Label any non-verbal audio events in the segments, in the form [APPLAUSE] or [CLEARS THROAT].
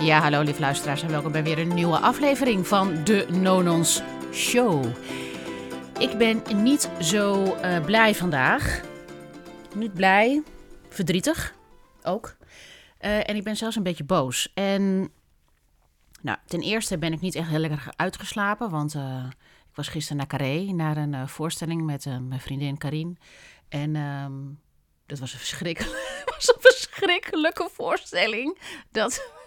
Ja, hallo lieve luisteraars en welkom bij weer een nieuwe aflevering van de Nonons Show. Ik ben niet zo eh, blij vandaag. Niet blij, verdrietig ook. Eh, en ik ben zelfs een beetje boos. En nou, ten eerste ben ik niet echt heel lekker uitgeslapen, want eh, ik was gisteren naar Carré, naar een voorstelling met mijn vriendin Karin. En ehm, dat was een, verschrikkelijk, [LAUGHS] was een verschrikkelijke voorstelling. Dat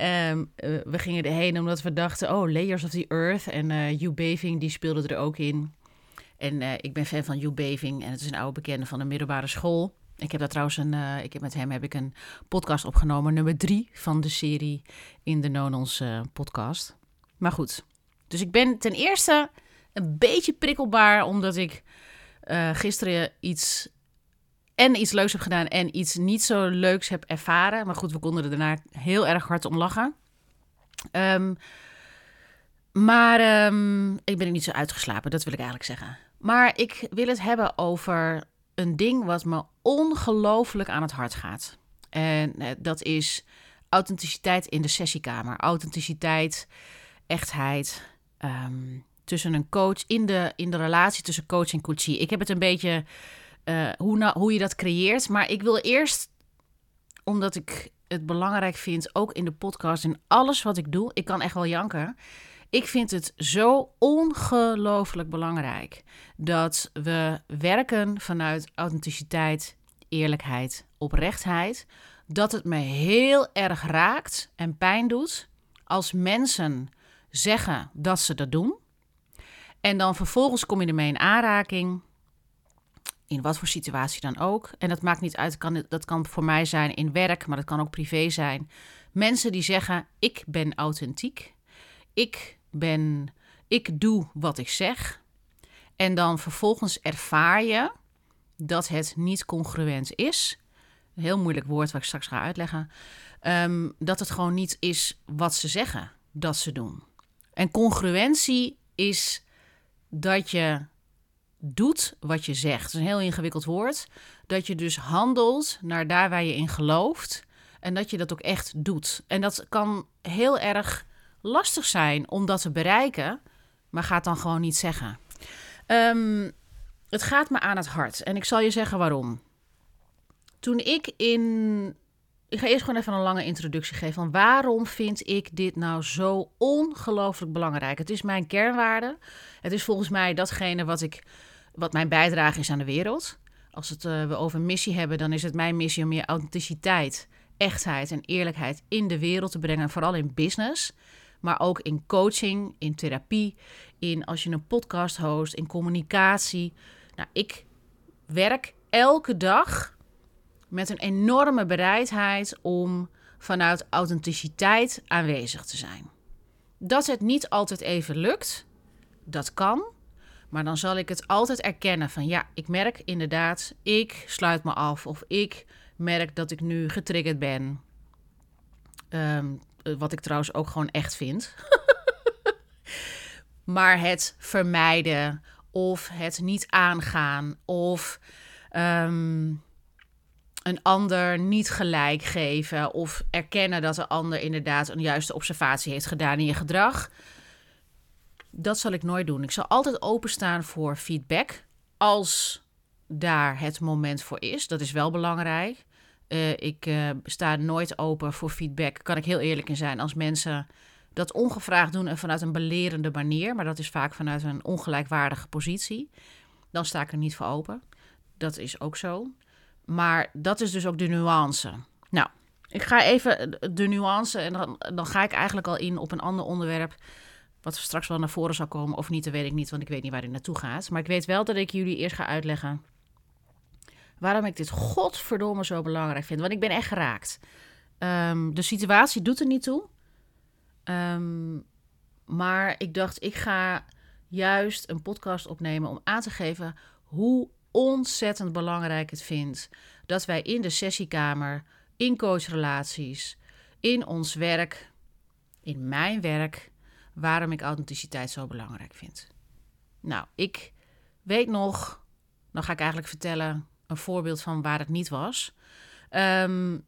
Um, we gingen erheen omdat we dachten, oh, Layers of the Earth. En uh, Hugh Beving, die speelde er ook in. En uh, ik ben fan van Hugh Beving en het is een oude bekende van de middelbare school. Ik heb daar trouwens een, ik heb met hem heb ik een podcast opgenomen, nummer drie van de serie in de Nonons podcast. Maar goed, dus ik ben ten eerste een beetje prikkelbaar omdat ik gisteren iets en iets leuks heb gedaan en iets niet zo leuks heb ervaren. Maar goed, we konden er daarna heel erg hard om lachen. Um, maar um, ik ben er niet zo uitgeslapen, dat wil ik eigenlijk zeggen. Maar ik wil het hebben over een ding wat me ongelooflijk aan het hart gaat. En eh, dat is authenticiteit in de sessiekamer. Authenticiteit, echtheid. Um, tussen een coach, in de, in de relatie tussen coach en coachie. Ik heb het een beetje uh, hoe, hoe je dat creëert. Maar ik wil eerst, omdat ik het belangrijk vind, ook in de podcast, in alles wat ik doe, ik kan echt wel janken. Ik vind het zo ongelooflijk belangrijk dat we werken vanuit authenticiteit, eerlijkheid, oprechtheid. Dat het me heel erg raakt en pijn doet als mensen zeggen dat ze dat doen. En dan vervolgens kom je ermee in aanraking in wat voor situatie dan ook. En dat maakt niet uit, kan, dat kan voor mij zijn in werk, maar dat kan ook privé zijn. Mensen die zeggen: Ik ben authentiek. Ik ben. Ik doe wat ik zeg. En dan vervolgens ervaar je dat het niet congruent is. Een heel moeilijk woord wat ik straks ga uitleggen. Ehm, dat het gewoon niet is wat ze zeggen dat ze doen. En congruentie is dat je doet wat je zegt. Dat is een heel ingewikkeld woord. Dat je dus handelt naar daar waar je in gelooft. En dat je dat ook echt doet. En dat kan heel erg lastig zijn om dat te bereiken. Maar ga het dan gewoon niet zeggen. Um, het gaat me aan het hart. En ik zal je zeggen waarom. Toen ik in. Ik ga eerst gewoon even een lange introductie geven. Van waarom vind ik dit nou zo ongelooflijk belangrijk? Het is mijn kernwaarde. Het is volgens mij datgene wat ik wat mijn bijdrage is aan de wereld. Als het, uh, we over missie hebben, dan is het mijn missie om meer authenticiteit, echtheid en eerlijkheid in de wereld te brengen. Vooral in business, maar ook in coaching, in therapie, in als je een podcast host, in communicatie. Nou, ik werk elke dag met een enorme bereidheid om vanuit authenticiteit aanwezig te zijn. Dat het niet altijd even lukt, dat kan. Maar dan zal ik het altijd erkennen van ja, ik merk inderdaad, ik sluit me af of ik merk dat ik nu getriggerd ben. Um, wat ik trouwens ook gewoon echt vind. [LAUGHS] maar het vermijden of het niet aangaan of um, een ander niet gelijk geven of erkennen dat de ander inderdaad een juiste observatie heeft gedaan in je gedrag dat zal ik nooit doen. Ik zal altijd openstaan voor feedback als daar het moment voor is. Dat is wel belangrijk. Uh, ik uh, sta nooit open voor feedback. Kan ik heel eerlijk in zijn als mensen dat ongevraagd doen en vanuit een belerende manier, maar dat is vaak vanuit een ongelijkwaardige positie, dan sta ik er niet voor open. Dat is ook zo. Maar dat is dus ook de nuance. Nou, ik ga even de nuance en dan, dan ga ik eigenlijk al in op een ander onderwerp wat straks wel naar voren zal komen of niet, dat weet ik niet, want ik weet niet waar dit naartoe gaat. Maar ik weet wel dat ik jullie eerst ga uitleggen waarom ik dit godverdomme zo belangrijk vind. Want ik ben echt geraakt. Um, de situatie doet er niet toe. Um, maar ik dacht, ik ga juist een podcast opnemen om aan te geven hoe ontzettend belangrijk het vind dat wij in de sessiekamer, in coachrelaties, in ons werk, in mijn werk, waarom ik authenticiteit zo belangrijk vind. Nou, ik weet nog, dan ga ik eigenlijk vertellen een voorbeeld van waar het niet was. Um,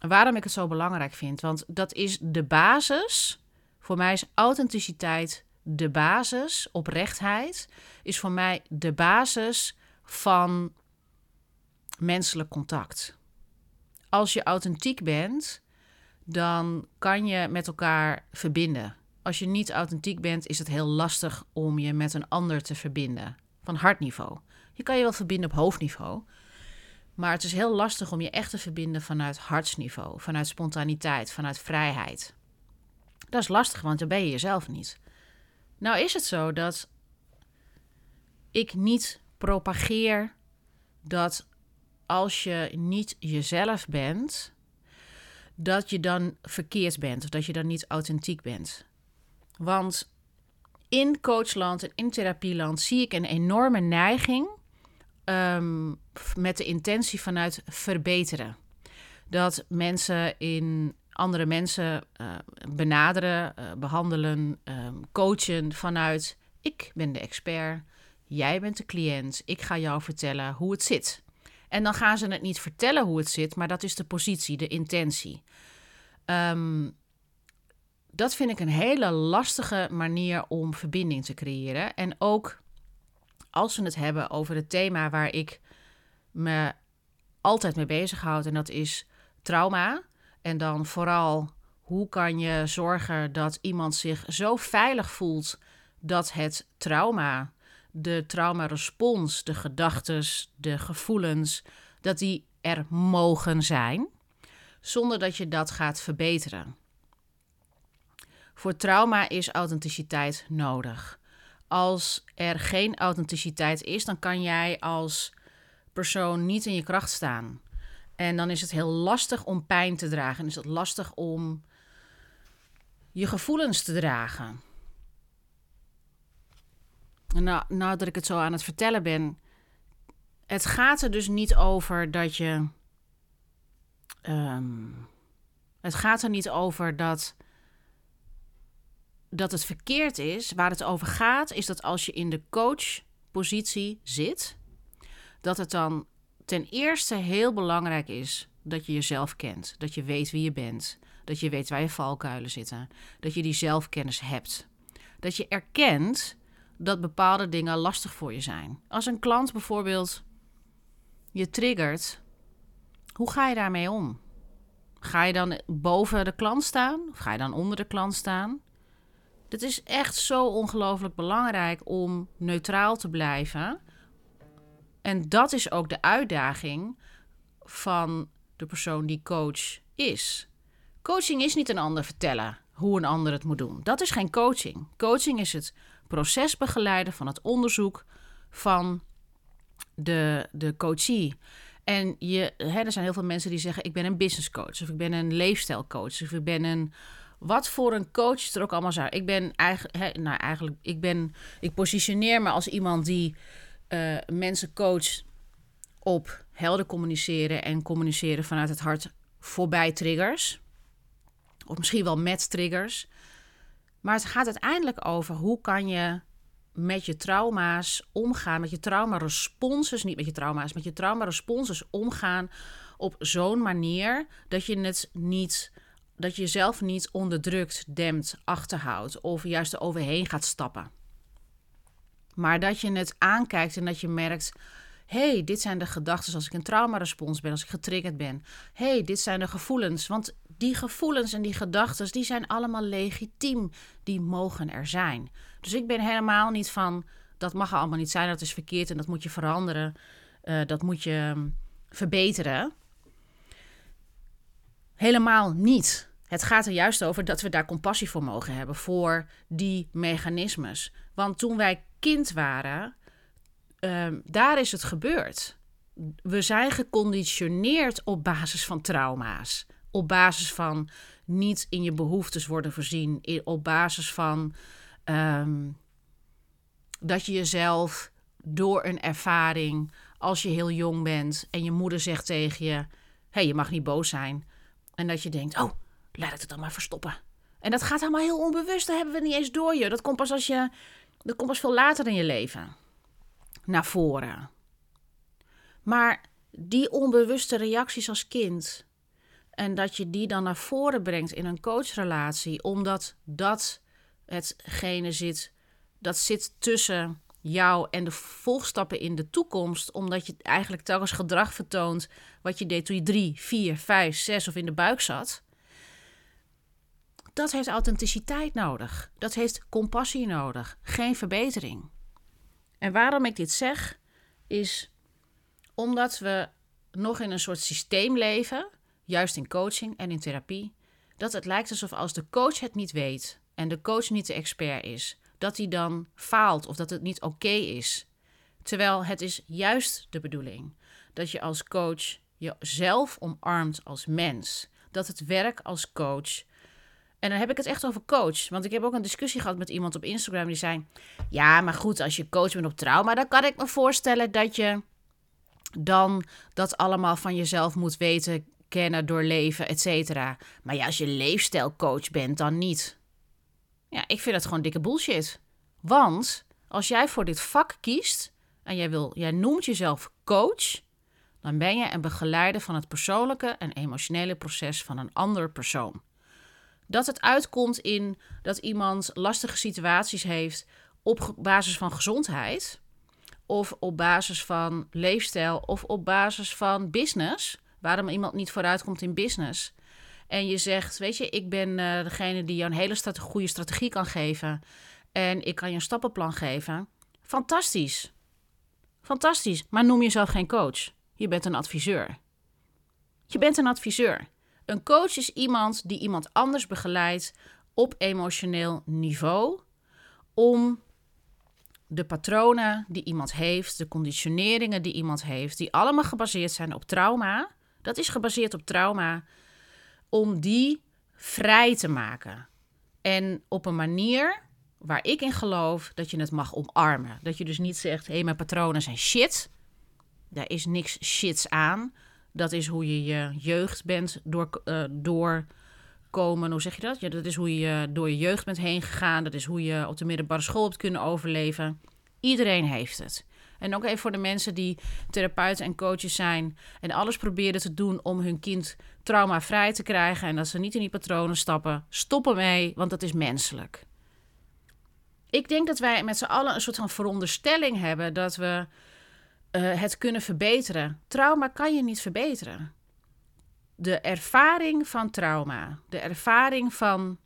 waarom ik het zo belangrijk vind. Want dat is de basis. Voor mij is authenticiteit de basis. Oprechtheid is voor mij de basis van menselijk contact. Als je authentiek bent, dan kan je met elkaar verbinden. Als je niet authentiek bent, is het heel lastig om je met een ander te verbinden. Van hartniveau. Je kan je wel verbinden op hoofdniveau. Maar het is heel lastig om je echt te verbinden vanuit hartsniveau, vanuit spontaniteit, vanuit vrijheid. Dat is lastig, want dan ben je jezelf niet. Nou is het zo dat ik niet propageer dat als je niet jezelf bent, dat je dan verkeerd bent of dat je dan niet authentiek bent. Want in coachland en in therapieland zie ik een enorme neiging Ehm, met de intentie vanuit verbeteren. Dat mensen in andere mensen uh, benaderen, uh, behandelen, um, coachen vanuit ik ben de expert, jij bent de cliënt, ik ga jou vertellen hoe het zit. En dan gaan ze het niet vertellen hoe het zit, maar dat is de positie, de intentie. Um, dat vind ik een hele lastige manier om verbinding te creëren. En ook als we het hebben over het thema waar ik me altijd mee bezighoud, en dat is trauma. En dan vooral hoe kan je zorgen dat iemand zich zo veilig voelt dat het trauma, de traumarespons, de gedachten, de gevoelens, dat die er mogen zijn, zonder dat je dat gaat verbeteren. Voor trauma is authenticiteit nodig als er geen authenticiteit is, dan kan jij als persoon niet in je kracht staan. En dan is het heel lastig om pijn te dragen. En is het lastig om je gevoelens te dragen. Nou, nou dat ik het zo aan het vertellen ben. Het gaat er dus niet over dat je. Um, het gaat er niet over dat dat het verkeerd is. Waar het over gaat, is dat als je in de coachpositie zit, dat het dan ten eerste heel belangrijk is dat je jezelf kent. Dat je weet wie je bent. Dat je weet waar je valkuilen zitten. Dat je die zelfkennis hebt. Dat je erkent dat bepaalde dingen lastig voor je zijn. Als een klant bijvoorbeeld je triggert, hoe ga je daarmee om? Ga je dan boven de klant staan? Of ga je dan onder de klant staan? Het is echt zo ongelooflijk belangrijk om neutraal te blijven. En dat is ook de uitdaging van de persoon die coach is. Coaching is niet een ander vertellen hoe een ander het moet doen. Dat is geen coaching. Coaching is het proces begeleiden van het onderzoek van de, de coachie. En je, hè, er zijn heel veel mensen die zeggen: Ik ben een business coach, of ik ben een leefstijlcoach, of ik ben een wat voor een coach er ook allemaal zou. Ik ben eigenlijk, nou eigenlijk, ik ben, ik positioneer me als iemand die uh, mensen coacht op helder communiceren en communiceren vanuit het hart voorbij triggers. Of misschien wel met triggers. Maar het gaat uiteindelijk over hoe kan je met je trauma's omgaan, met je traumaresponses, niet met je trauma's, met je traumaresponses omgaan op zo'n manier dat je het niet dat je jezelf niet onderdrukt, dempt, achterhoudt of juist er overheen gaat stappen. Maar dat je het aankijkt en dat je merkt: hey, dit zijn de gedachten als ik een traumarespons ben, als ik getriggerd ben. hey, dit zijn de gevoelens. Want die gevoelens en die gedachten, die zijn allemaal legitiem. Die mogen er zijn. Dus ik ben helemaal niet van, dat mag er allemaal niet zijn, dat is verkeerd en dat moet je veranderen. Uh, dat moet je um, verbeteren. Helemaal niet. Het gaat er juist over dat we daar compassie voor mogen hebben, voor die mechanismes. Want toen wij kind waren, um, daar is het gebeurd. We zijn geconditioneerd op basis van trauma's. Op basis van niet in je behoeftes worden voorzien. Op basis van um, dat je jezelf door een ervaring, als je heel jong bent en je moeder zegt tegen je: hé, hey, je mag niet boos zijn en dat je denkt, oh, laat ik het dan maar verstoppen. En dat gaat helemaal heel onbewust. Dat hebben we niet eens door je. Dat komt pas als je. Dat komt pas veel later in je leven. Naar voren. Maar die onbewuste reacties als kind. En dat je die dan naar voren brengt in een coachrelatie, omdat dat hetgene zit, dat zit tussen jou en de volgstappen in de toekomst, omdat je eigenlijk telkens gedrag vertoont wat je deed toen je drie, vier, vijf, zes of in de buik zat. Dat heeft authenticiteit nodig. Dat heeft compassie nodig, geen verbetering. En waarom ik dit zeg, is omdat we nog in een soort systeem leven, juist in coaching en in therapie, dat het lijkt alsof als de coach het niet weet en de coach niet de expert is, dat hij dan faalt of dat het niet oké is. Terwijl het is juist de bedoeling dat je als coach jezelf omarmt als mens. Dat het werk als coach. En dan heb ik het echt over coach. Want ik heb ook een discussie gehad met iemand op Instagram die zei: Ja, maar goed, als je coach bent op trauma, dan kan ik me voorstellen dat je dan dat allemaal van jezelf moet weten, kennen, doorleven, et cetera. Maar ja, als je leefstijlcoach bent, dan niet. Ja, ik vind dat gewoon dikke bullshit. Want als jij voor dit vak kiest en jij, wil, jij noemt jezelf coach, dan ben je een begeleider van het persoonlijke en emotionele proces van een ander persoon. Dat het uitkomt in dat iemand lastige situaties heeft op basis van gezondheid, of op basis van leefstijl, of op basis van business, waarom iemand niet vooruitkomt in business. En je zegt, weet je, ik ben uh, degene die jou een hele strate goede strategie kan geven. En ik kan je een stappenplan geven. Fantastisch. Fantastisch. Maar noem jezelf geen coach. Je bent een adviseur. Je bent een adviseur. Een coach is iemand die iemand anders begeleidt op emotioneel niveau. Om de patronen die iemand heeft, de conditioneringen die iemand heeft, die allemaal gebaseerd zijn op trauma. Dat is gebaseerd op trauma om die vrij te maken. En op een manier waar ik in geloof dat je het mag omarmen. Dat je dus niet zegt: hé, hey, mijn patronen zijn shit. Daar is niks shits aan. Dat is hoe je je jeugd bent door, uh, doorkomen. Hoe zeg je dat? Ja, dat is hoe je door je jeugd bent heen gegaan. Dat is hoe je op de middelbare school hebt kunnen overleven. Iedereen heeft het. En ook even voor de mensen die therapeuten en coaches zijn en alles proberen te doen om hun kind traumavrij te krijgen en dat ze niet in die patronen stappen. Stop ermee, want dat is menselijk. Ik denk dat wij met z'n allen een soort van veronderstelling hebben dat we uh, het kunnen verbeteren. Trauma kan je niet verbeteren. De ervaring van trauma, de ervaring van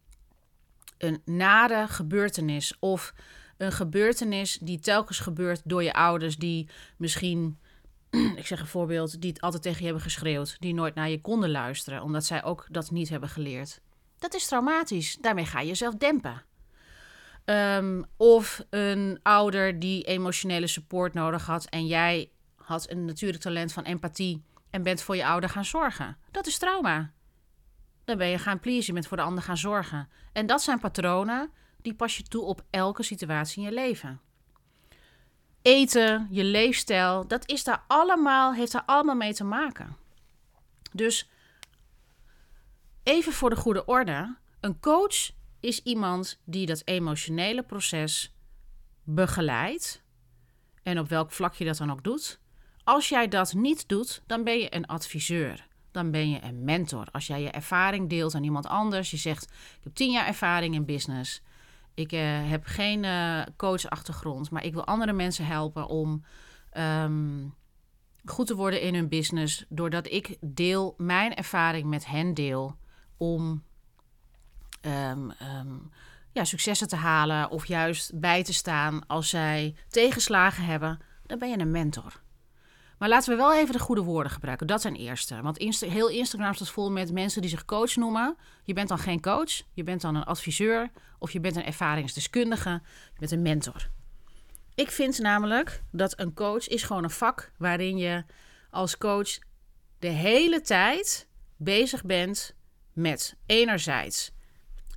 een nare gebeurtenis of een gebeurtenis die telkens gebeurt door je ouders, die misschien, [CLEARS THROAT] ik zeg een voorbeeld, die het altijd tegen je hebben geschreeuwd, die nooit naar je konden luisteren, omdat zij ook dat niet hebben geleerd. Dat is traumatisch. Daarmee ga je jezelf dempen. Um, of een ouder die emotionele support nodig had en jij had een natuurlijk talent van empathie en bent voor je ouder gaan zorgen. Dat is trauma. Dan ben je gaan pleasen, je bent voor de ander gaan zorgen. En dat zijn patronen die pas je toe op elke situatie in je leven. Eten, je leefstijl, dat is daar allemaal, heeft daar allemaal mee te maken. Dus even voor de goede orde: een coach is iemand die dat emotionele proces begeleidt. En op welk vlak je dat dan ook doet. Als jij dat niet doet, dan ben je een adviseur. Dan ben je een mentor. Als jij je ervaring deelt aan iemand anders, je zegt: Ik heb tien jaar ervaring in business. Ik uh, heb geen uh, coachachtergrond, maar ik wil andere mensen helpen om um, goed te worden in hun business. Doordat ik deel mijn ervaring met hen deel om um, um, ja, successen te halen of juist bij te staan als zij tegenslagen hebben. Dan ben je een mentor. Maar laten we wel even de goede woorden gebruiken. Dat zijn eerste. Want heel Instagram staat vol met mensen die zich coach noemen. Je bent dan geen coach. Je bent dan een adviseur. Of je bent een ervaringsdeskundige. Je bent een mentor. Ik vind namelijk dat een coach is gewoon een vak waarin je als coach de hele tijd bezig bent met enerzijds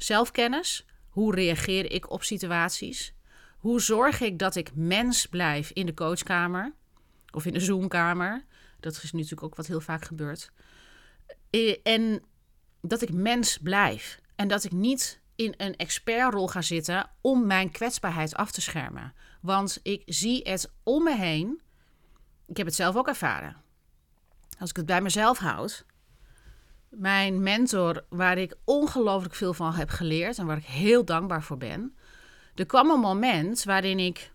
zelfkennis. Hoe reageer ik op situaties? Hoe zorg ik dat ik mens blijf in de coachkamer? Of in de Zoomkamer. Dat is natuurlijk ook wat heel vaak gebeurt. Eh, en dat ik mens blijf. En dat ik niet in een expertrol ga zitten om mijn kwetsbaarheid af te schermen. Want ik zie het om me heen. Ik heb het zelf ook ervaren. Als ik het bij mezelf houd, mijn mentor, waar ik ongelooflijk veel van heb geleerd en waar ik heel dankbaar voor ben. Er kwam een moment waarin ik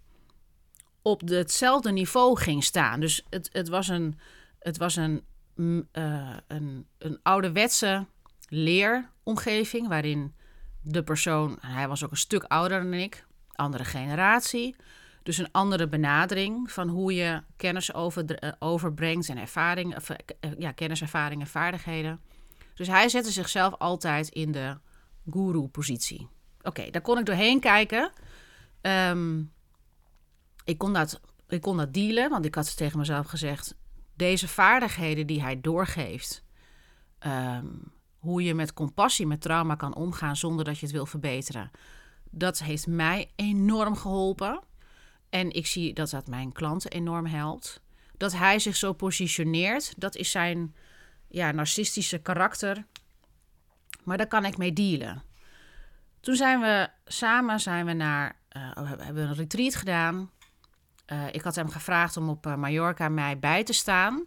op hetzelfde niveau ging staan. Dus het, het was een, het was een, uh, een, een ouderwetse leeromgeving waarin de persoon, hij was ook een stuk ouder dan ik, andere generatie. Dus een andere benadering van hoe je kennis eh, overbrengt en ervaring, eh, ja, kennis, en vaardigheden. Dus hij zette zichzelf altijd in de guru-positie. Oké, daar kon ik doorheen kijken. Ehm, ik, kon dat, ik kon dat dealen, want ik had tegen mezelf gezegd: deze vaardigheden die hij doorgeeft, ehm, hoe je met compassie met trauma kan omgaan zonder dat je het wil verbeteren, dat heeft mij enorm geholpen. En ik zie dat dat mijn klanten enorm helpt. Dat hij zich zo positioneert, dat is zijn ja, narcistische karakter. Maar daar kan ik mee dealen. Toen zijn we samen zijn we naar, uh, hebben een retreat gedaan. Uh, ik had hem gevraagd om op uh, Mallorca mij bij te staan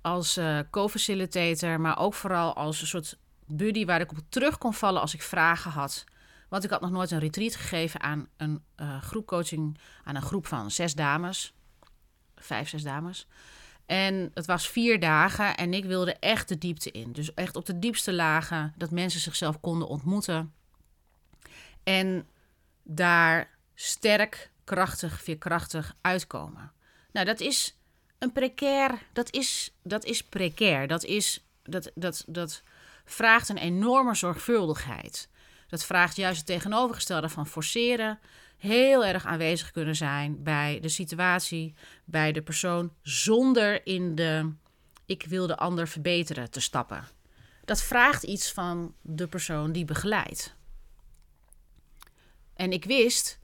als co-facilitator, maar ook vooral als een soort buddy waar ik op terug kon vallen als ik vragen had. Want ik had nog nooit een retreat gegeven aan een groepcoaching, aan een groep van zes dames, vijf, zes dames. En het was vier dagen en ik wilde echt de diepte in. Dus echt op de diepste lagen, dat mensen zichzelf konden ontmoeten. En daar sterk, krachtig, veerkrachtig uitkomen. Nou, dat is een precair, dat is, dat is precair. Dat, is, dat, dat, dat vraagt een enorme zorgvuldigheid. Dat vraagt juist het tegenovergestelde van forceren heel erg aanwezig kunnen zijn bij de situatie, bij de persoon, zonder in de ik wil de ander verbeteren te stappen. Dat vraagt iets van de persoon die begeleidt. En ik wist,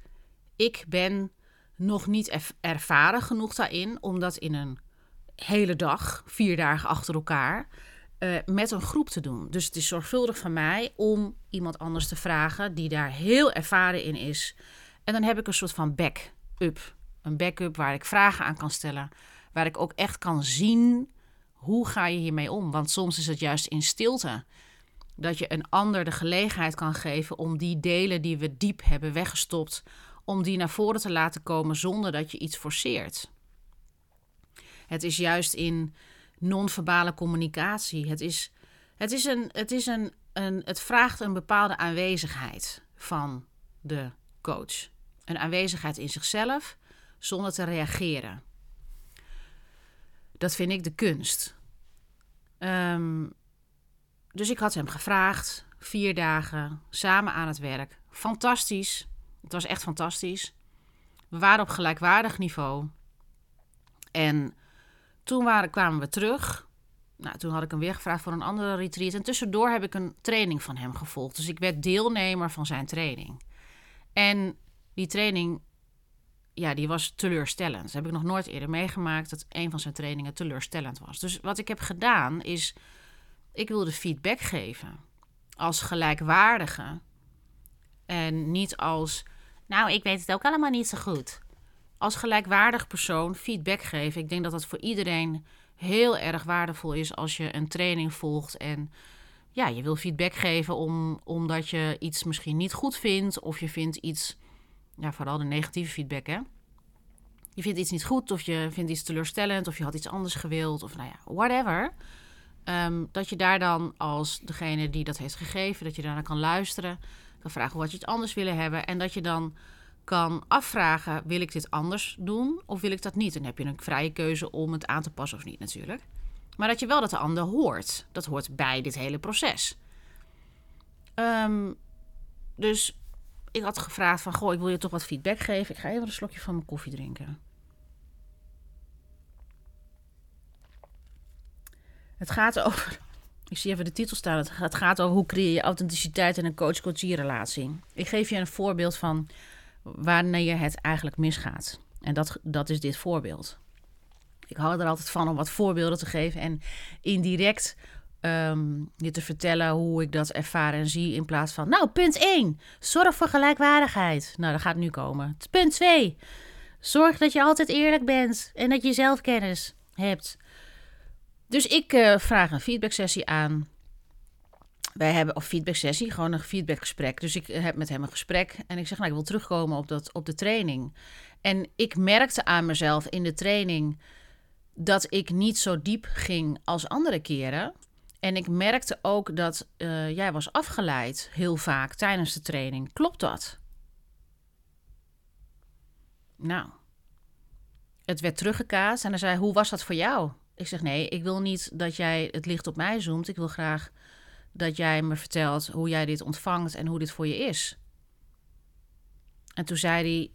ik ben nog niet ervaren genoeg daarin om dat in een hele dag, vier dagen achter elkaar, uh, met een groep te doen. Dus het is zorgvuldig van mij om iemand anders te vragen die daar heel ervaren in is, en dan heb ik een soort van backup. Een backup waar ik vragen aan kan stellen. Waar ik ook echt kan zien hoe ga je hiermee om. Want soms is het juist in stilte dat je een ander de gelegenheid kan geven om die delen die we diep hebben weggestopt, om die naar voren te laten komen zonder dat je iets forceert. Het is juist in non-verbale communicatie. Het, is, het, is een, het, is een, een, het vraagt een bepaalde aanwezigheid van de coach. Een aanwezigheid in zichzelf zonder te reageren. Dat vind ik de kunst. Ehm, dus ik had hem gevraagd, vier dagen, samen aan het werk. Fantastisch. Het was echt fantastisch. We waren op gelijkwaardig niveau. En toen waren, kwamen we terug. Nou, toen had ik hem weer gevraagd voor een andere retreat. En tussendoor heb ik een training van hem gevolgd. Dus ik werd deelnemer van zijn training. En die training, ja, die was teleurstellend. Dat heb ik nog nooit eerder meegemaakt dat een van zijn trainingen teleurstellend was. Dus wat ik heb gedaan is, ik wilde feedback geven als gelijkwaardige en niet als, nou, ik weet het ook allemaal niet zo goed. Als gelijkwaardig persoon feedback geven. Ik denk dat dat voor iedereen heel erg waardevol is als je een training volgt en ja, je wil feedback geven om, omdat je iets misschien niet goed vindt of je vindt iets ja, vooral de negatieve feedback, hè. Je vindt iets niet goed, of je vindt iets teleurstellend, of je had iets anders gewild, of nou ja, whatever. Ehm, dat je daar dan als degene die dat heeft gegeven, dat je daarna kan luisteren, kan vragen wat je het anders willen hebben. En dat je dan kan afvragen: wil ik dit anders doen of wil ik dat niet? En dan heb je een vrije keuze om het aan te passen of niet, natuurlijk. Maar dat je wel dat de ander hoort. Dat hoort bij dit hele proces. Um, dus ik had gevraagd van, goh, ik wil je toch wat feedback geven. Ik ga even een slokje van mijn koffie drinken. Het gaat over, ik zie even de titel staan. Het gaat over hoe creëer je authenticiteit in een coach-coachie relatie. Ik geef je een voorbeeld van wanneer het eigenlijk misgaat. En dat, dat is dit voorbeeld. Ik hou er altijd van om wat voorbeelden te geven en indirect um, je te vertellen hoe ik dat ervaar en zie. In plaats van, nou, punt 1, zorg voor gelijkwaardigheid. Nou, dat gaat nu komen. Punt 2, zorg dat je altijd eerlijk bent en dat je zelfkennis hebt. Dus ik uh, vraag een feedback sessie aan. wij hebben, of feedback sessie, gewoon een feedbackgesprek. Dus ik heb met hem een gesprek en ik zeg, nou, ik wil terugkomen op, dat, op de training. En ik merkte aan mezelf in de training dat ik niet zo diep ging als andere keren. En ik merkte ook dat uh, jij was afgeleid heel vaak tijdens de training. Klopt dat? Nou, het werd teruggekaast en hij zei: Hoe was dat voor jou? Ik zeg: Nee, ik wil niet dat jij het licht op mij zoomt. Ik wil graag dat jij me vertelt hoe jij dit ontvangt en hoe dit voor je is. En toen zei hij: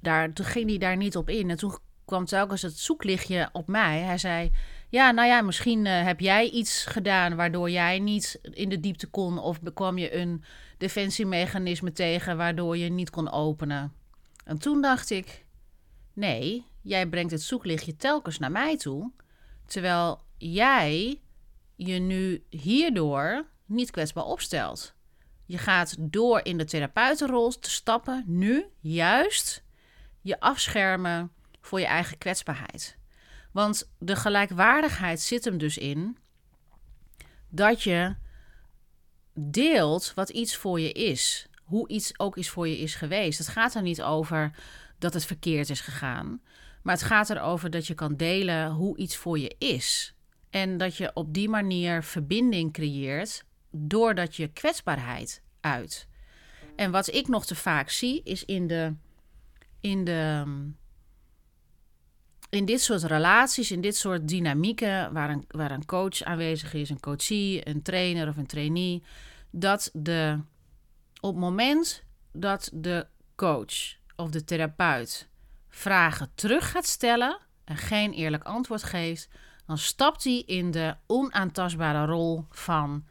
daar, Toen ging hij daar niet op in. En toen kwam telkens het zoeklichtje op mij. Hij zei: Ja, nou ja, misschien uh, heb jij iets gedaan waardoor jij niet in de diepte kon. Of kwam je een defensiemechanisme tegen waardoor je niet kon openen. En toen dacht ik: Nee, jij brengt het zoeklichtje telkens naar mij toe. Terwijl jij je nu hierdoor niet kwetsbaar opstelt. Je gaat door in de therapeutenrol te stappen, nu juist je afschermen voor je eigen kwetsbaarheid. Want de gelijkwaardigheid zit hem dus in dat je deelt wat iets voor je is. Hoe iets ook iets voor je is geweest. Het gaat er niet over dat het verkeerd is gegaan. Maar het gaat erover dat je kan delen hoe iets voor je is. En dat je op die manier verbinding creëert doordat je kwetsbaarheid uit. En wat ik nog te vaak zie is in de. In de in dit soort relaties, in dit soort dynamieken, waar een, waar een coach aanwezig is, een coachie, een trainer of een trainee, dat de, op het moment dat de coach of de therapeut vragen terug gaat stellen en geen eerlijk antwoord geeft, dan stapt hij in de onaantastbare rol van: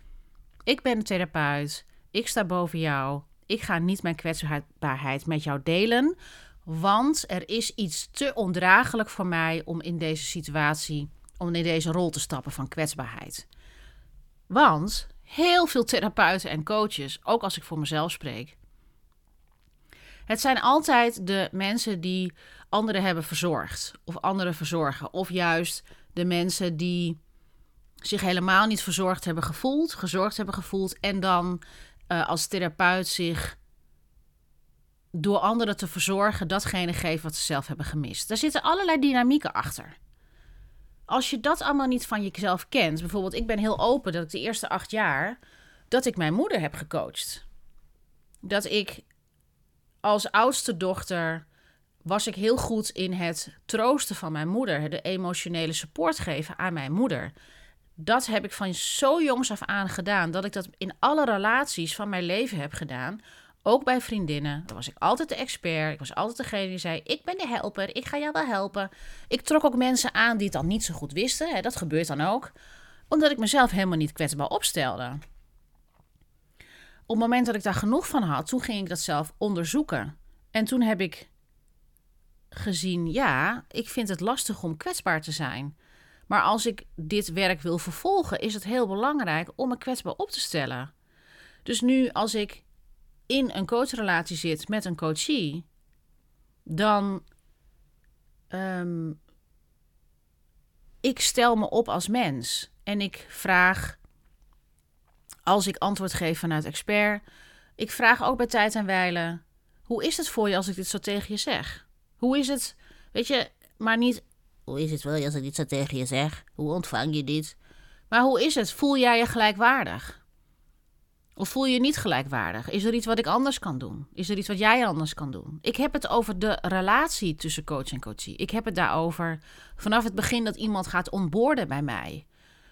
Ik ben de therapeut, ik sta boven jou, ik ga niet mijn kwetsbaarheid met jou delen, want er is iets te ondraaglijk voor mij om in deze situatie, om in deze rol te stappen van kwetsbaarheid. Want heel veel therapeuten en coaches, ook als ik voor mezelf spreek, het zijn altijd de mensen die anderen hebben verzorgd of anderen verzorgen. Of juist de mensen die zich helemaal niet verzorgd hebben gevoeld, gezorgd hebben gevoeld en dan uh, als therapeut zich door anderen te verzorgen datgene geven wat ze zelf hebben gemist. Daar zitten allerlei dynamieken achter. Als je dat allemaal niet van jezelf kent, bijvoorbeeld ik ben heel open dat ik de eerste acht jaar dat ik mijn moeder heb gecoacht. Dat ik als oudste dochter was ik heel goed in het troosten van mijn moeder, de emotionele support geven aan mijn moeder. Dat heb ik van zo jongs af aan gedaan, dat ik dat in alle relaties van mijn leven heb gedaan. Ook bij vriendinnen. Dan was ik altijd de expert. Ik was altijd degene die zei: Ik ben de helper. Ik ga jou wel helpen. Ik trok ook mensen aan die het dan niet zo goed wisten. Hè, dat gebeurt dan ook. Omdat ik mezelf helemaal niet kwetsbaar opstelde. Op het moment dat ik daar genoeg van had, toen ging ik dat zelf onderzoeken. En toen heb ik gezien: ja, ik vind het lastig om kwetsbaar te zijn. Maar als ik dit werk wil vervolgen, is het heel belangrijk om me kwetsbaar op te stellen. Dus nu, als ik in een coachrelatie zit met een coachie, dan. Um, ik stel me op als mens en ik vraag, als ik antwoord geef vanuit expert, ik vraag ook bij tijd en wijle: hoe is het voor je als ik dit zo tegen je zeg? Hoe is het, weet je, maar niet hoe is het wel als ik dit zo tegen je zeg? Hoe ontvang je dit? Maar hoe is het? Voel jij je gelijkwaardig? Of voel je je niet gelijkwaardig? Is er iets wat ik anders kan doen? Is er iets wat jij anders kan doen? Ik heb het over de relatie tussen coach en coachie. Ik heb het daarover vanaf het begin dat iemand gaat onboorden bij mij.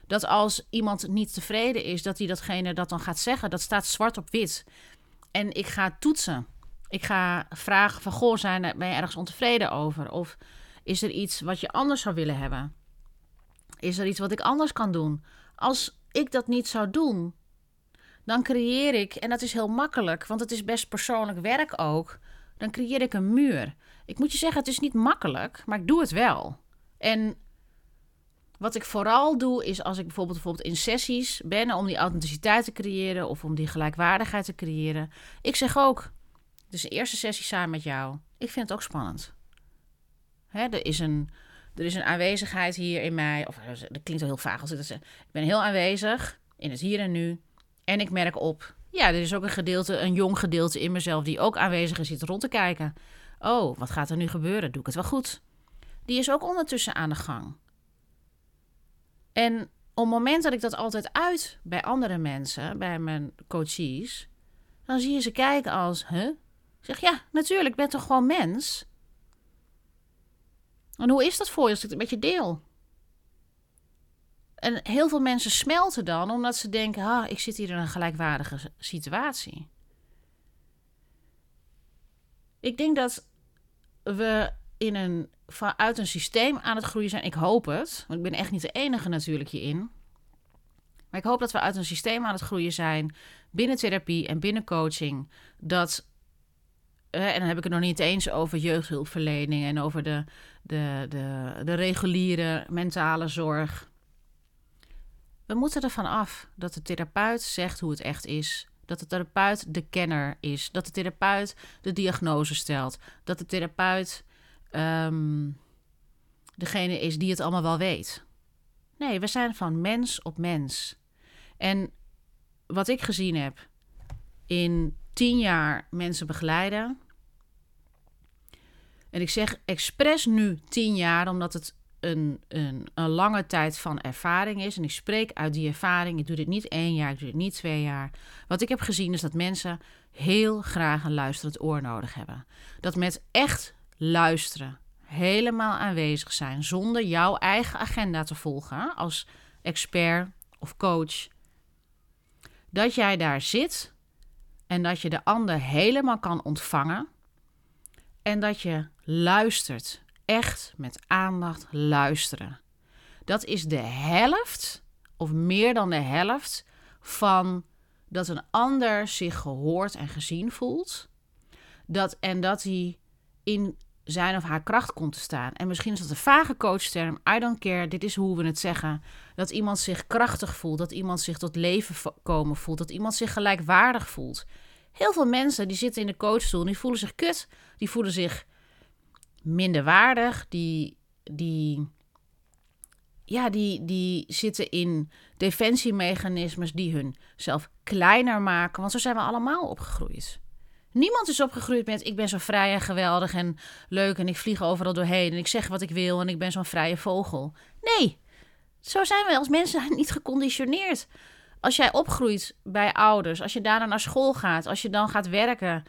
Dat als iemand niet tevreden is, dat hij datgene dat dan gaat zeggen. Dat staat zwart op wit. En ik ga toetsen. Ik ga vragen van, goh, zijn, ben je ergens ontevreden over? Of is er iets wat je anders zou willen hebben? Is er iets wat ik anders kan doen? Als ik dat niet zou doen, dan creëer ik, en dat is heel makkelijk, want het is best persoonlijk werk ook, dan creëer ik een muur. Ik moet je zeggen, het is niet makkelijk, maar ik doe het wel. En wat ik vooral doe, is als ik bijvoorbeeld, bijvoorbeeld in sessies ben om die authenticiteit te creëren of om die gelijkwaardigheid te creëren. Ik zeg ook, dus de eerste sessie samen met jou, ik vind het ook spannend. Hè, er, is een, er is een aanwezigheid hier in mij, of dat klinkt wel heel vaag als ik dat zeg. Ik ben heel aanwezig in het hier en nu. En ik merk op, ja, er is ook een gedeelte, een jong gedeelte in mezelf die ook aanwezig is, zit rond te kijken. Oh, wat gaat er nu gebeuren? Doe ik het wel goed? Die is ook ondertussen aan de gang. En op het moment dat ik dat altijd uit bij andere mensen, bij mijn coaches, dan zie je ze kijken als? Ik zeg, ja, natuurlijk, ik ben toch gewoon mens? En hoe is dat voor je als ik het met je deel? En heel veel mensen smelten dan omdat ze denken: ah, ik zit hier in een gelijkwaardige situatie. Ik denk dat we in een, vanuit een systeem aan het groeien zijn. Ik hoop het, want ik ben echt niet de enige natuurlijk hierin. Maar ik hoop dat we uit een systeem aan het groeien zijn binnen therapie en binnen coaching. Dat, en dan heb ik het nog niet eens over jeugdhulpverlening en over de, de, de, de reguliere mentale zorg. We moeten ervan af dat de therapeut zegt hoe het echt is. Dat de therapeut de kenner is. Dat de therapeut de diagnose stelt. Dat de therapeut ehm, degene is die het allemaal wel weet. Nee, we zijn van mens op mens. En wat ik gezien heb in tien jaar mensen begeleiden. En ik zeg expres nu tien jaar, omdat het een, een, een lange tijd van ervaring is. En ik spreek uit die ervaring. Ik doe dit niet één jaar, ik doe dit niet twee jaar. Wat ik heb gezien is dat mensen heel graag een luisterend oor nodig hebben. Dat met echt luisteren, helemaal aanwezig zijn, zonder jouw eigen agenda te volgen als expert of coach. Dat jij daar zit en dat je de ander helemaal kan ontvangen. En dat je luistert echt met aandacht luisteren. Dat is de helft, of meer dan de helft, van dat een ander zich gehoord en gezien voelt. Dat, en dat hij in zijn of haar kracht komt te staan. En misschien is dat een vage coachterm, I don't care, dit is hoe we het zeggen. Dat iemand zich krachtig voelt, dat iemand zich tot leven komen voelt, dat iemand zich gelijkwaardig voelt. Heel veel mensen die zitten in de coachstoel, die voelen zich kut, die voelen zich minderwaardig, die, die, ja, die, die zitten in defensiemechanismes die hun zelf kleiner maken. Want zo zijn we allemaal opgegroeid. Niemand is opgegroeid met ik ben zo vrij en geweldig en leuk en ik vlieg overal doorheen en ik zeg wat ik wil en ik ben zo'n vrije vogel. Nee, zo zijn we als mensen [LAUGHS] niet geconditioneerd. Als jij opgroeit bij ouders, als je daarna naar school gaat, als je dan gaat werken,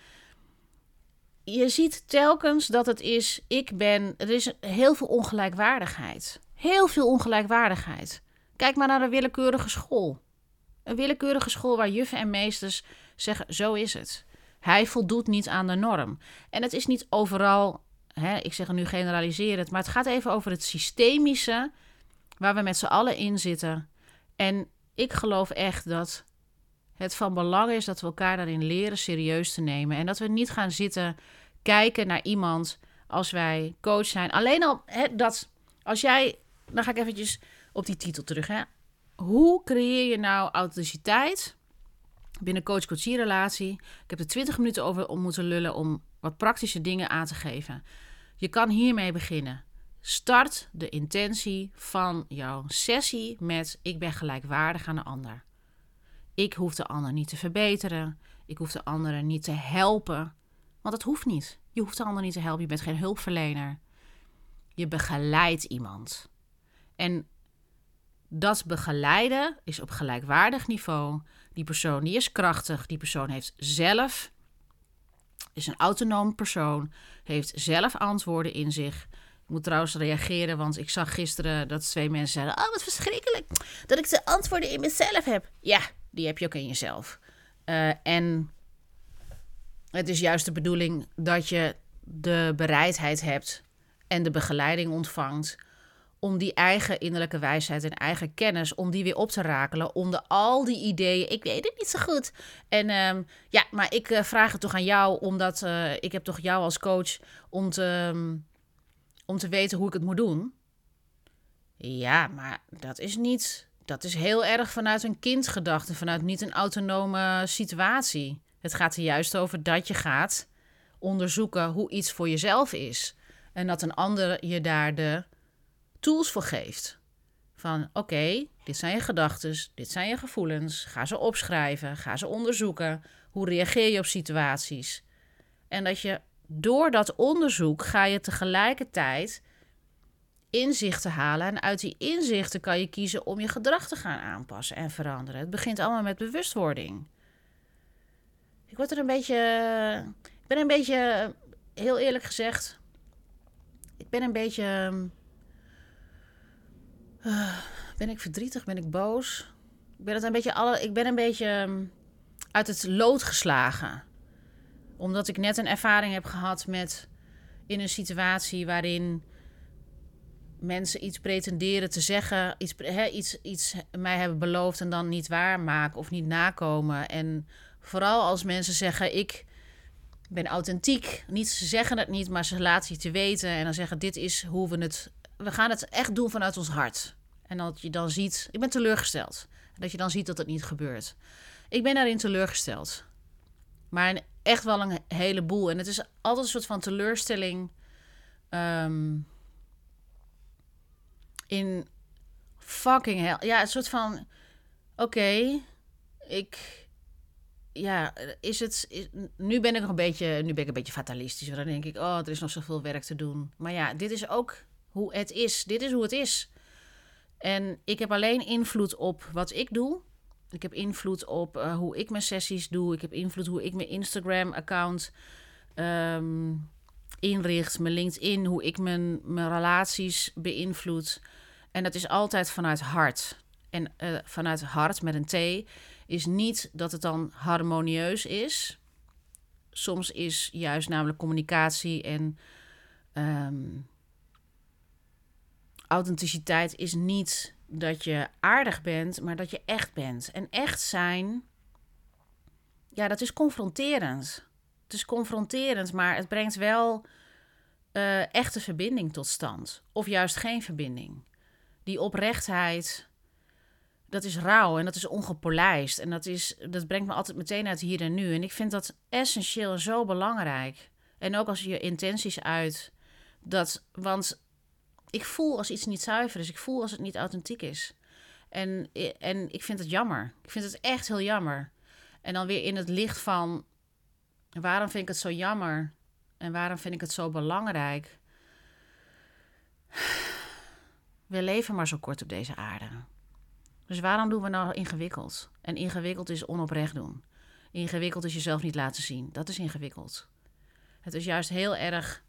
je ziet telkens dat het is, ik ben, er is heel veel ongelijkwaardigheid. Heel veel ongelijkwaardigheid. Kijk maar naar een willekeurige school. Een willekeurige school waar juffen en meesters zeggen, zo is het. Hij voldoet niet aan de norm. En het is niet overal, hè, ik zeg nu generaliserend, maar het gaat even over het systemische waar we met z'n allen in zitten. En ik geloof echt dat het van belang is dat we elkaar daarin leren serieus te nemen. En dat we niet gaan zitten kijken naar iemand als wij coach zijn. Alleen al dat, als jij, dan ga ik eventjes op die titel terug. Hè. Hoe creëer je nou authenticiteit binnen coach-coachie relatie? Ik heb er 20 minuten over om moeten lullen om wat praktische dingen aan te geven. Je kan hiermee beginnen. Start de intentie van jouw sessie met ik ben gelijkwaardig aan de ander. Ik hoef de ander niet te verbeteren. Ik hoef de anderen niet te helpen. Want dat hoeft niet. Je hoeft de ander niet te helpen. Je bent geen hulpverlener. Je begeleidt iemand. En dat begeleiden is op gelijkwaardig niveau. Die persoon die is krachtig. Die persoon heeft zelf, is een autonoom persoon, heeft zelf antwoorden in zich. Ik moet trouwens reageren, want ik zag gisteren dat twee mensen zeiden: Oh, wat verschrikkelijk dat ik de antwoorden in mezelf heb. Ja, die heb je ook in jezelf. Uh, en het is juist de bedoeling dat je de bereidheid hebt en de begeleiding ontvangt om die eigen innerlijke wijsheid en eigen kennis, om die weer op te rakelen onder al die ideeën. Ik weet het niet zo goed. En um, ja, maar ik uh, vraag het toch aan jou, omdat uh, ik heb toch jou als coach om te, um, om te weten hoe ik het moet doen. Ja, maar dat is niet dat is heel erg vanuit een kindgedachte, vanuit niet een autonome situatie. Het gaat er juist over dat je gaat onderzoeken hoe iets voor jezelf is. En dat een ander je daar de tools voor geeft. Van oké, dit zijn je gedachten, dit zijn je gevoelens. Ga ze opschrijven, ga ze onderzoeken. Hoe reageer je op situaties? En dat je door dat onderzoek ga je tegelijkertijd inzichten halen. En uit die inzichten kan je kiezen om je gedrag te gaan aanpassen en veranderen. Het begint allemaal met bewustwording. Ik word er een beetje. Ik ben een beetje. Heel eerlijk gezegd. Ik ben een beetje. Uh, ben ik verdrietig? Ben ik boos? Ik ben, het een beetje alle, ik ben een beetje ehm, uit het lood geslagen. Omdat ik net een ervaring heb gehad met. in een situatie waarin mensen iets pretenderen te zeggen, iets, iets, iets mij hebben beloofd en dan niet waarmaken of niet nakomen. En vooral als mensen zeggen: Ik ben authentiek. Niet, ze zeggen het niet, maar ze laten je te weten. En dan zeggen: Dit is hoe we het. We gaan het echt doen vanuit ons hart. En dat je dan ziet: Ik ben teleurgesteld. Dat je dan ziet dat het niet gebeurt. Ik ben daarin teleurgesteld. Maar echt wel een heleboel. En het is altijd een soort van teleurstelling. Um, in fucking hell. Ja, een soort van. Oké, ik. Ja, is het. nu ben ik nog een beetje. Nu ben ik een beetje fatalistisch. Dan denk ik, oh, er is nog zoveel werk te doen. Maar ja, dit is ook hoe het is. Dit is hoe het is. En ik heb alleen invloed op wat ik doe. Ik heb invloed op uh, hoe ik mijn sessies doe. Ik heb invloed hoe ik mijn Instagram-account um, inricht. Mijn LinkedIn, hoe ik mijn, mijn relaties beïnvloed. En dat is altijd vanuit hart. En uh, vanuit hart met een T is niet dat het dan harmonieus is. Soms is juist namelijk communicatie en um, authenticiteit is niet dat je aardig bent, maar dat je echt bent. En echt zijn, ja, dat is confronterend. Het is confronterend, maar het brengt wel uh, echte verbinding tot stand. Of juist geen verbinding die oprechtheid, dat is rauw en dat is ongepolijst. En dat, is, dat brengt me altijd meteen uit hier en nu. En ik vind dat essentieel en zo belangrijk. En ook als je je intenties uit. Dat, want ik voel als iets niet zuiver is. Ik voel als het niet authentiek is. En, en ik vind het jammer. Ik vind het echt heel jammer. En dan weer in het licht van... waarom vind ik het zo jammer? En waarom vind ik het zo belangrijk? We leven maar zo kort op deze aarde. Dus waarom doen we nou ingewikkeld? En ingewikkeld is onoprecht doen. Ingewikkeld is jezelf niet laten zien. Dat is ingewikkeld. Het is juist heel erg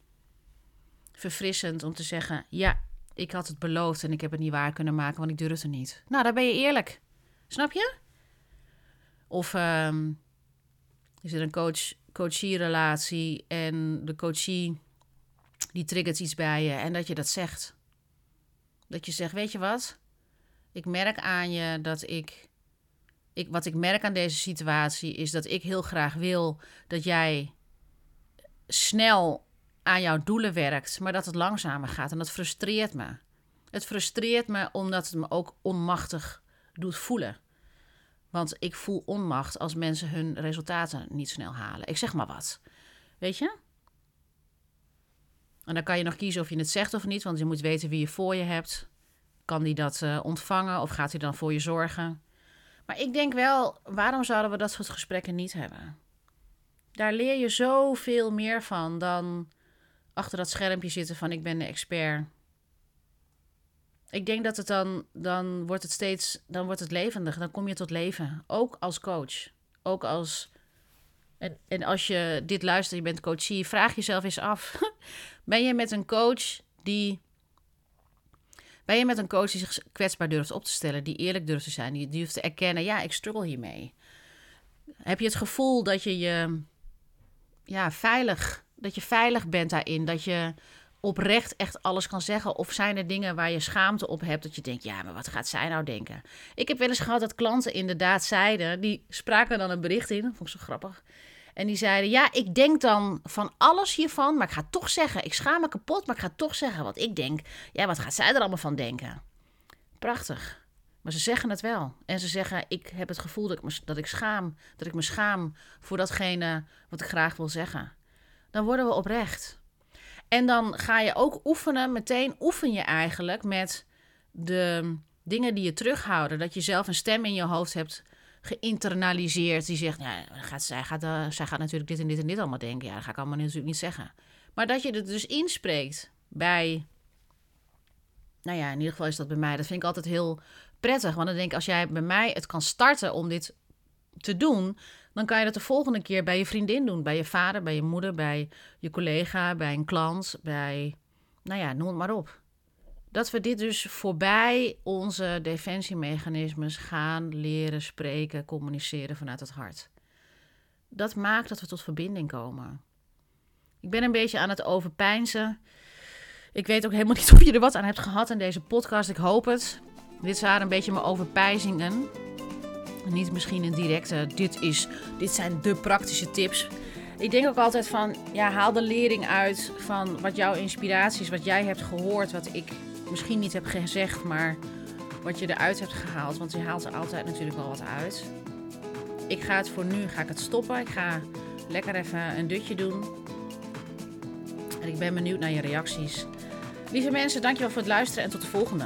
verfrissend om te zeggen: Ja, ik had het beloofd en ik heb het niet waar kunnen maken, want ik durfde niet. Nou, dan ben je eerlijk. Snap je? Of um, is er een coach, coachie-relatie en de coachie die triggert iets bij je en dat je dat zegt. Dat je zegt, weet je wat? Ik merk aan je dat ik, ik... Wat ik merk aan deze situatie is dat ik heel graag wil dat jij snel aan jouw doelen werkt, maar dat het langzamer gaat. En dat frustreert me. Het frustreert me omdat het me ook onmachtig doet voelen. Want ik voel onmacht als mensen hun resultaten niet snel halen. Ik zeg maar wat. Weet je? En dan kan je nog kiezen of je het zegt of niet, want je moet weten wie je voor je hebt. Kan die dat uh, ontvangen of gaat hij dan voor je zorgen? Maar ik denk wel, waarom zouden we dat soort gesprekken niet hebben? Daar leer je zoveel meer van dan achter dat schermpje zitten van ik ben de expert. Ik denk dat het dan, dan wordt het steeds, dan wordt het levendig. Dan kom je tot leven. Ook als coach. Ook als en, en als je dit luistert, je bent coachie, vraag jezelf eens af. [LAUGHS] ben je met een coach die. Ben je met een coach die zich kwetsbaar durft op te stellen, die eerlijk durft te zijn, die durft te erkennen, ja, ik struggle hiermee. Heb je het gevoel dat je je ja, veilig, dat je veilig bent daarin, dat je oprecht echt alles kan zeggen? Of zijn er dingen waar je schaamte op hebt dat je denkt, ja, maar wat gaat zij nou denken? Ik heb wel eens gehad dat klanten inderdaad zeiden, die spraken dan een bericht in, vond ik zo grappig. En die zeiden, ja, ik denk dan van alles hiervan, maar ik ga toch zeggen, ik schaam me kapot, maar ik ga toch zeggen wat ik denk. Ja, wat gaat zij er allemaal van denken? Prachtig. Maar ze zeggen het wel. En ze zeggen, ik heb het gevoel dat ik, me, dat ik schaam, dat ik me schaam voor datgene wat ik graag wil zeggen. Dan worden we oprecht. En dan ga je ook oefenen, meteen oefen je eigenlijk met de dingen die je terughouden, dat je zelf een stem in je hoofd hebt geïnternaliseerd die zegt, ja, gaat, zij, gaat, uh, zij gaat natuurlijk dit en dit en dit allemaal denken. Ja, dat ga ik allemaal natuurlijk niet zeggen. Maar dat je het dus inspreekt bij, nou ja, in ieder geval is dat bij mij, dat vind ik altijd heel prettig. Want dan denk ik, als jij bij mij het kan starten om dit te doen, dan kan je dat de volgende keer bij je vriendin doen, bij je vader, bij je moeder, bij je collega, bij een klant, bij, nou ja, noem het maar op. Dat we dit dus voorbij onze defensiemechanismes gaan leren spreken, communiceren vanuit het hart. Dat maakt dat we tot verbinding komen. Ik ben een beetje aan het overpijnzen. Ik weet ook helemaal niet [LAUGHS] of je er wat aan hebt gehad in deze podcast. Ik hoop het. Dit waren een beetje mijn overpijzingen. Niet misschien een directe, dit, is, dit zijn de praktische tips. Ik denk ook altijd van, ja, haal de lering uit van wat jouw inspiratie is, wat jij hebt gehoord, wat ik misschien niet heb gezegd, maar wat je eruit hebt gehaald. Want je haalt er altijd natuurlijk wel wat uit. Ik ga het voor nu ga ik het stoppen. Ik ga lekker even een dutje doen. En ik ben benieuwd naar je reacties. Lieve mensen, dankjewel voor het luisteren en tot de volgende.